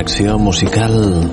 conexión musical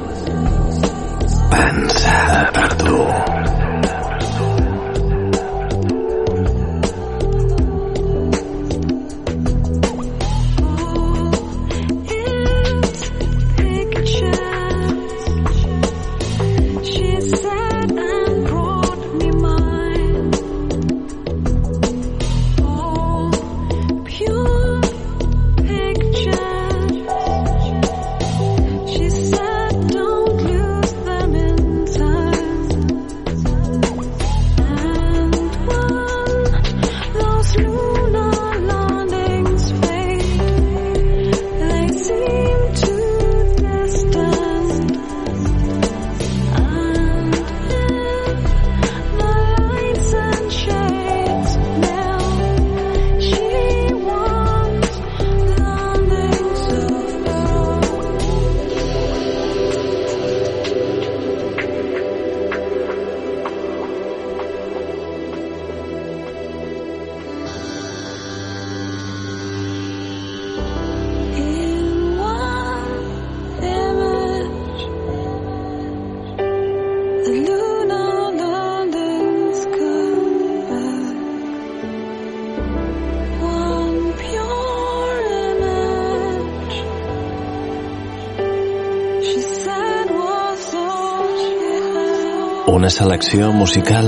Una selecció musical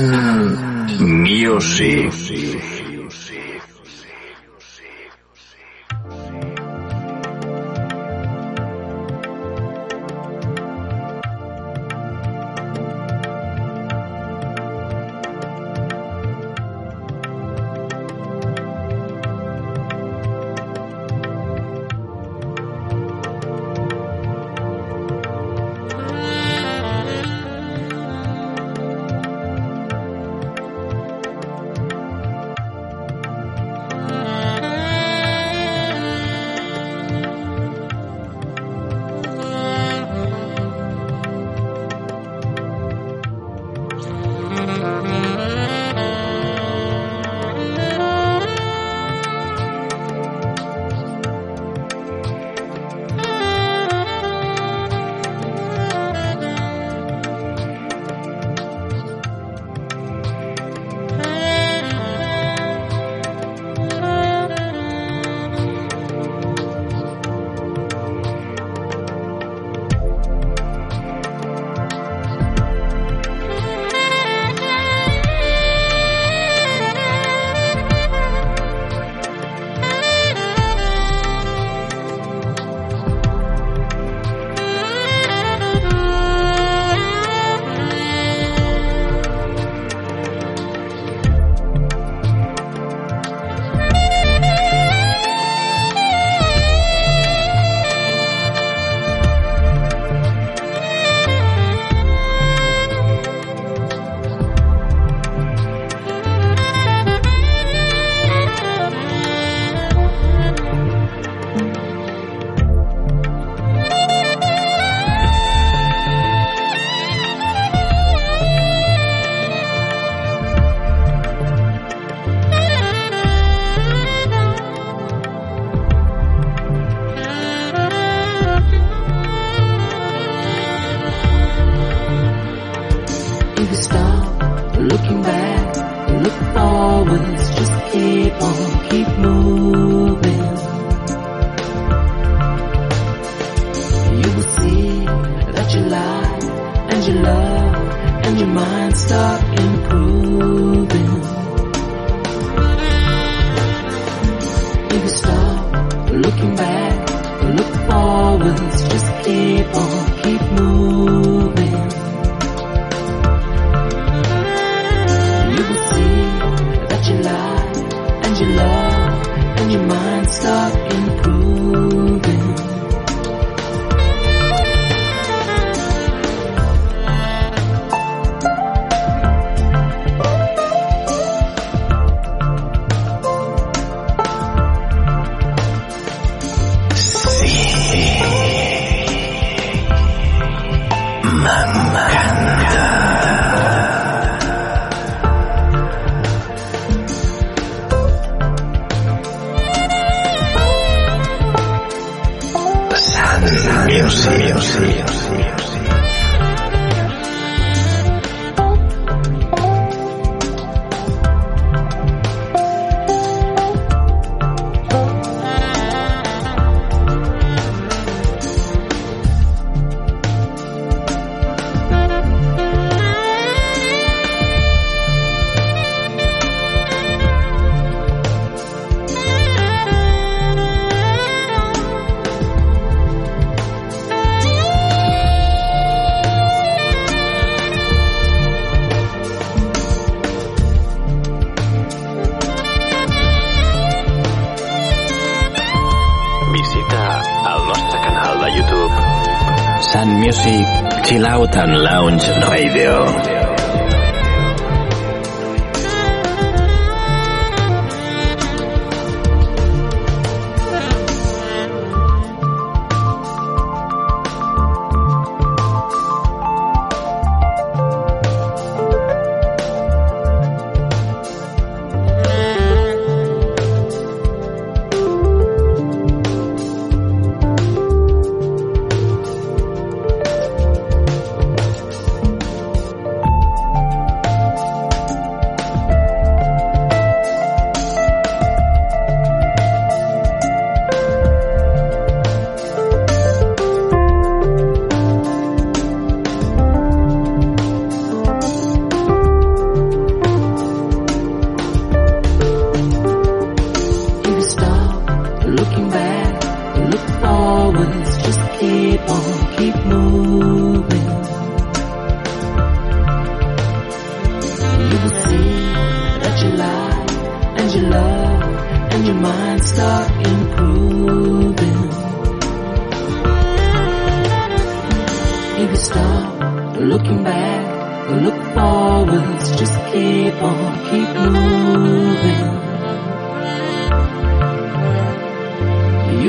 en Music.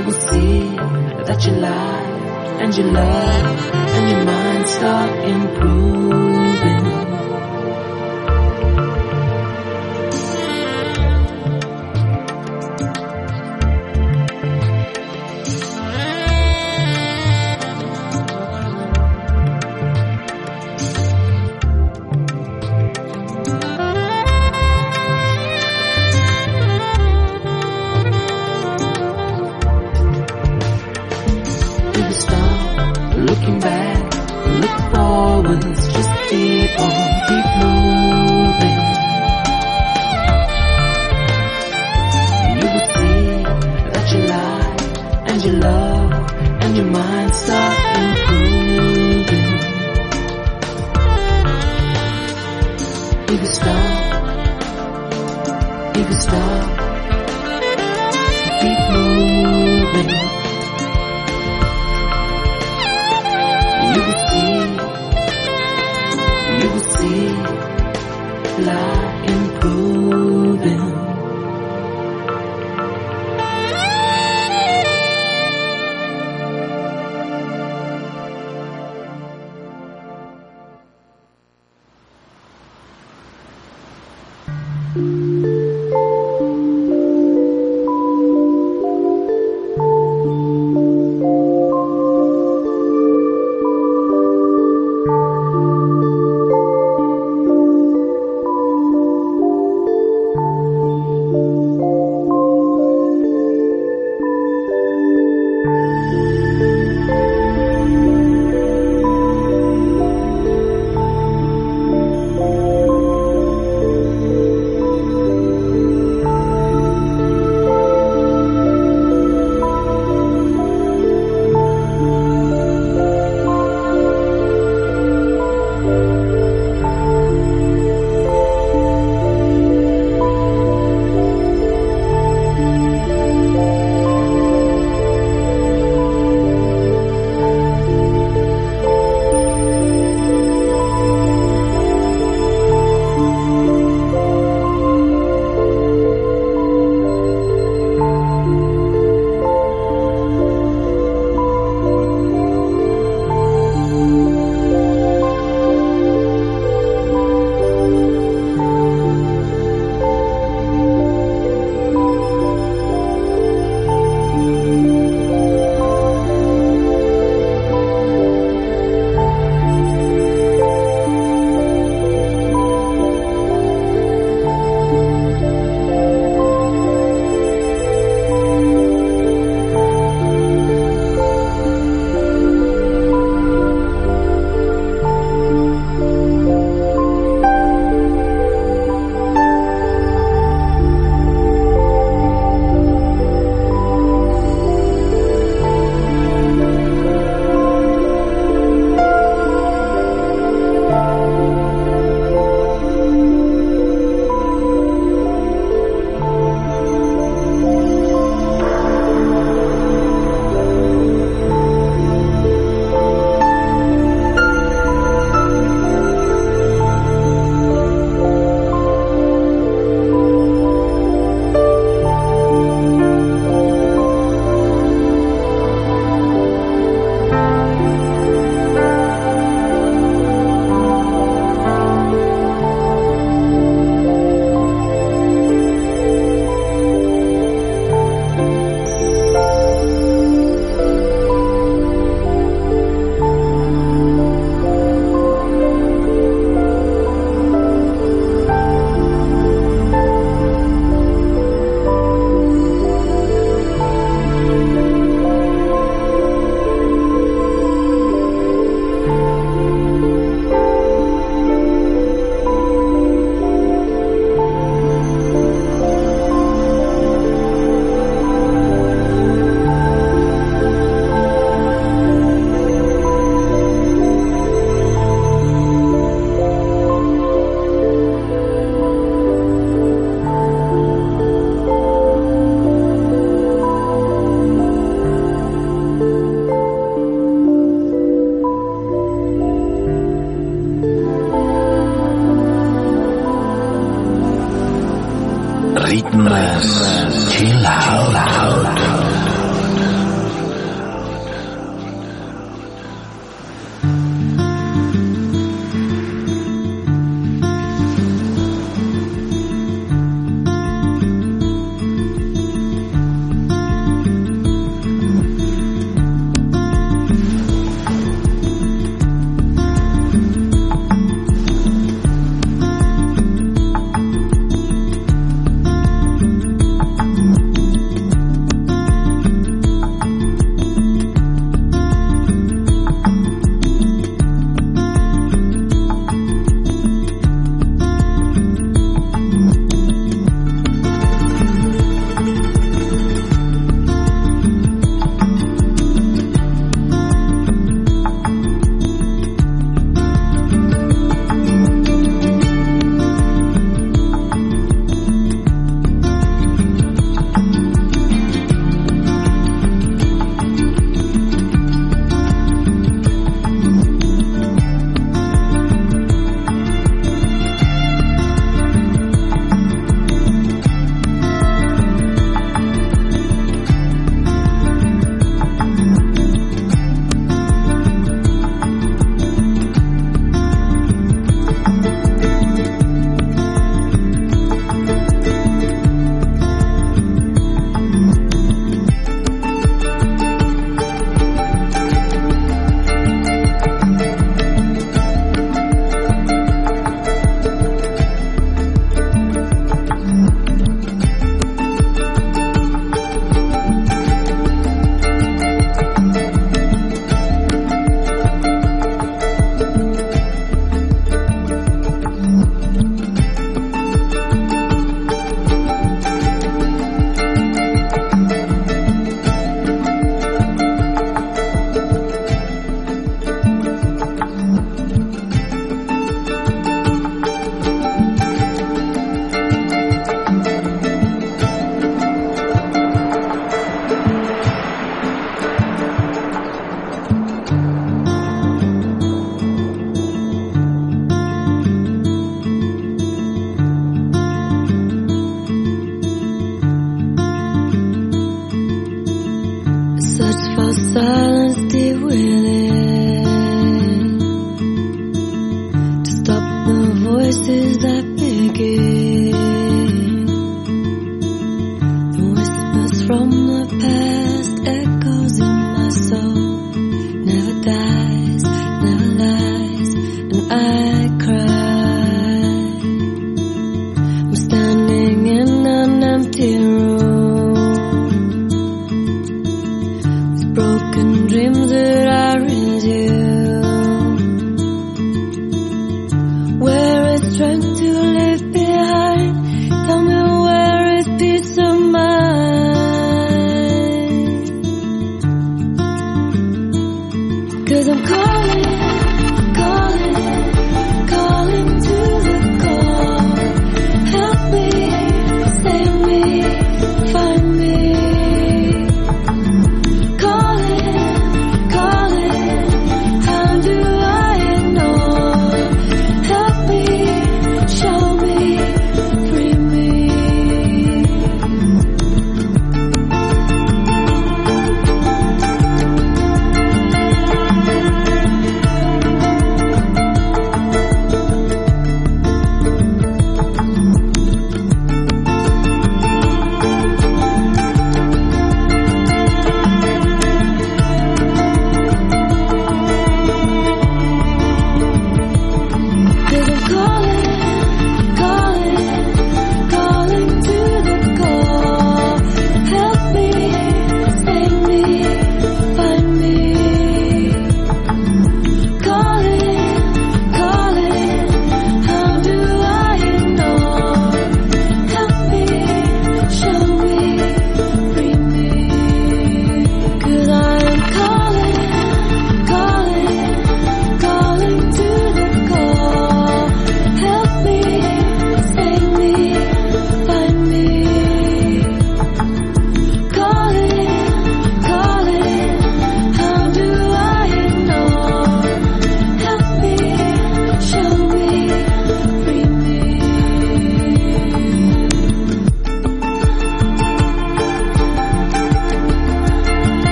you will see that your life and your love and your mind start improving.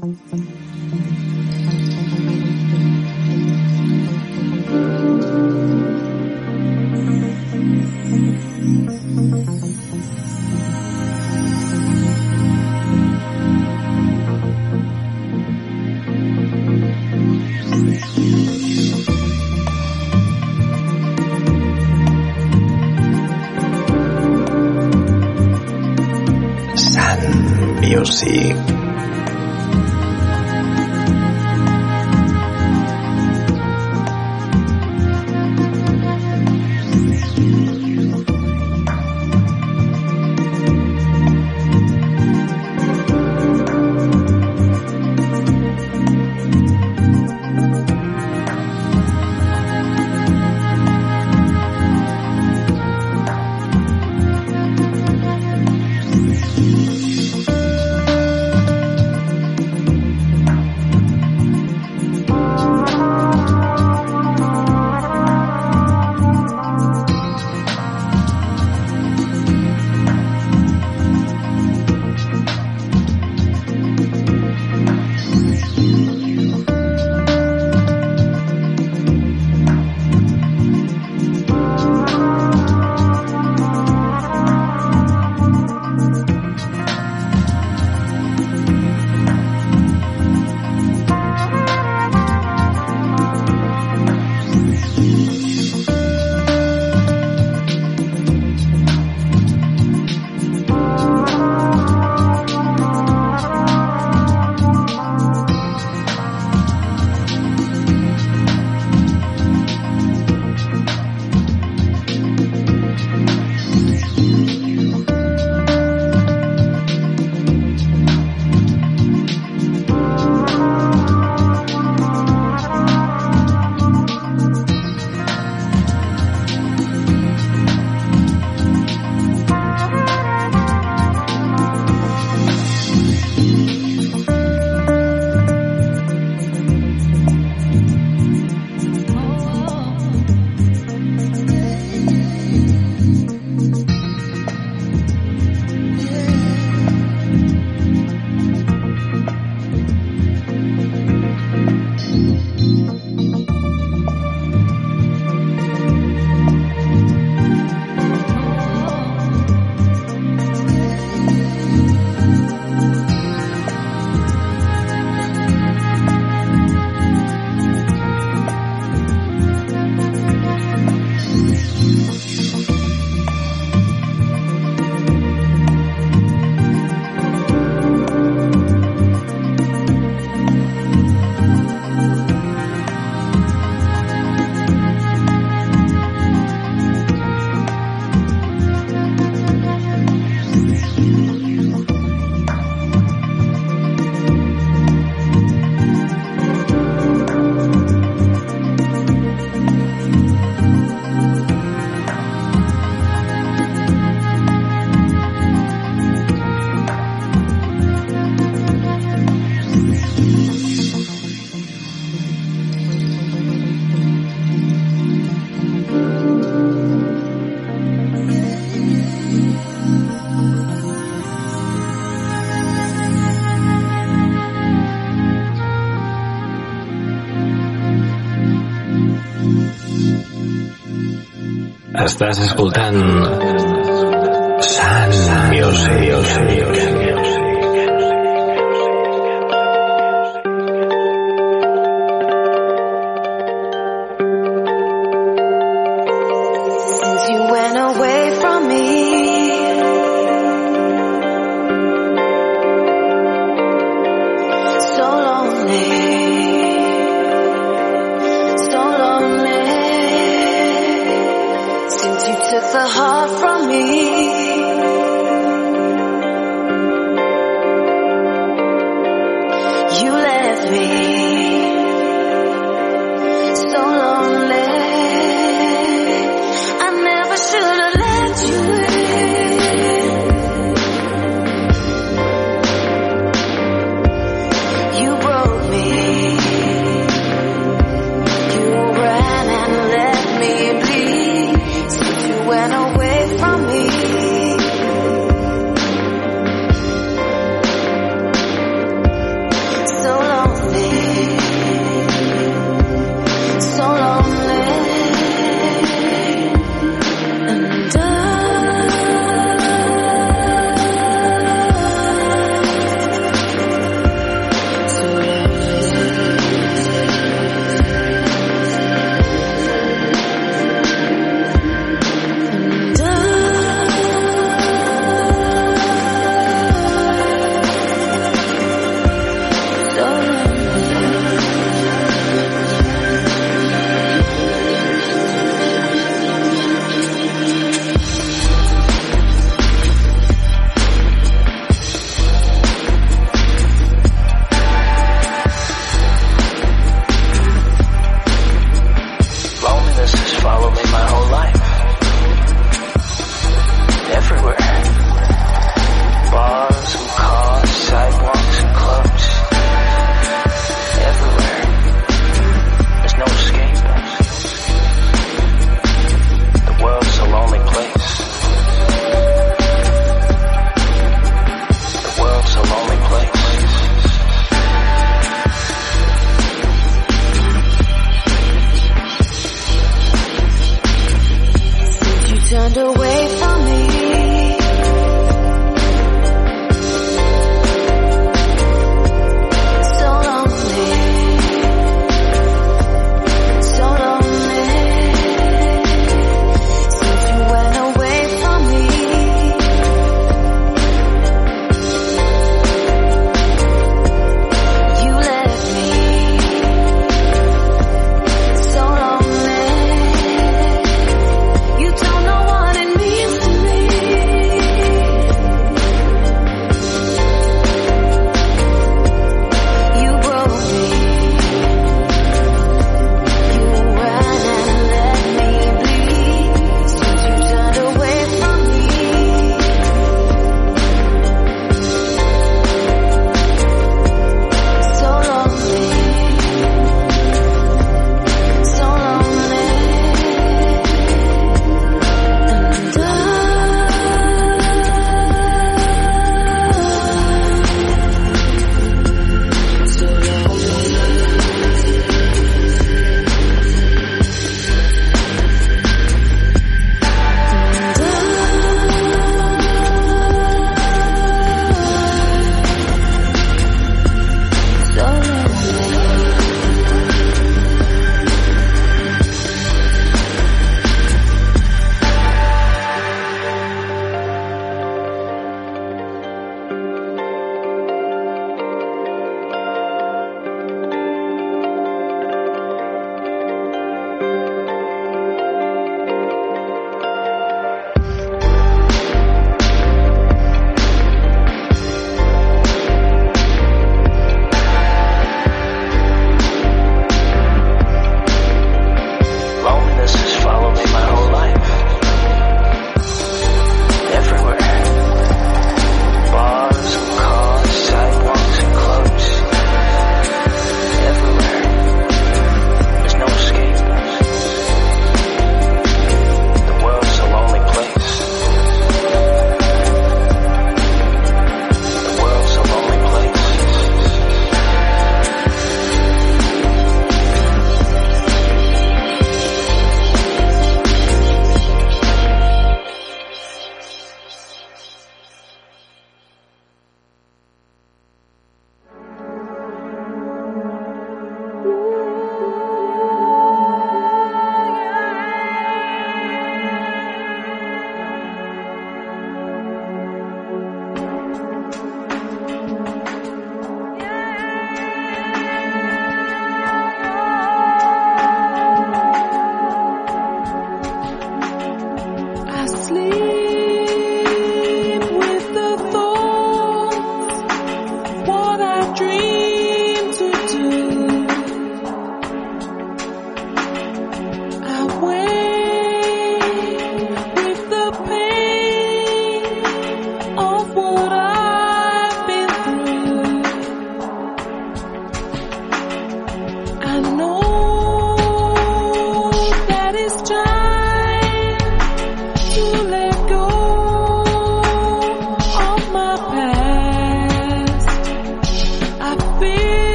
Sun Music. Estàs escoltant Sun Music.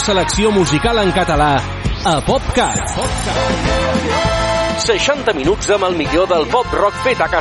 millor selecció musical en català a PopCat. 60 minuts amb el millor del pop rock fet a casa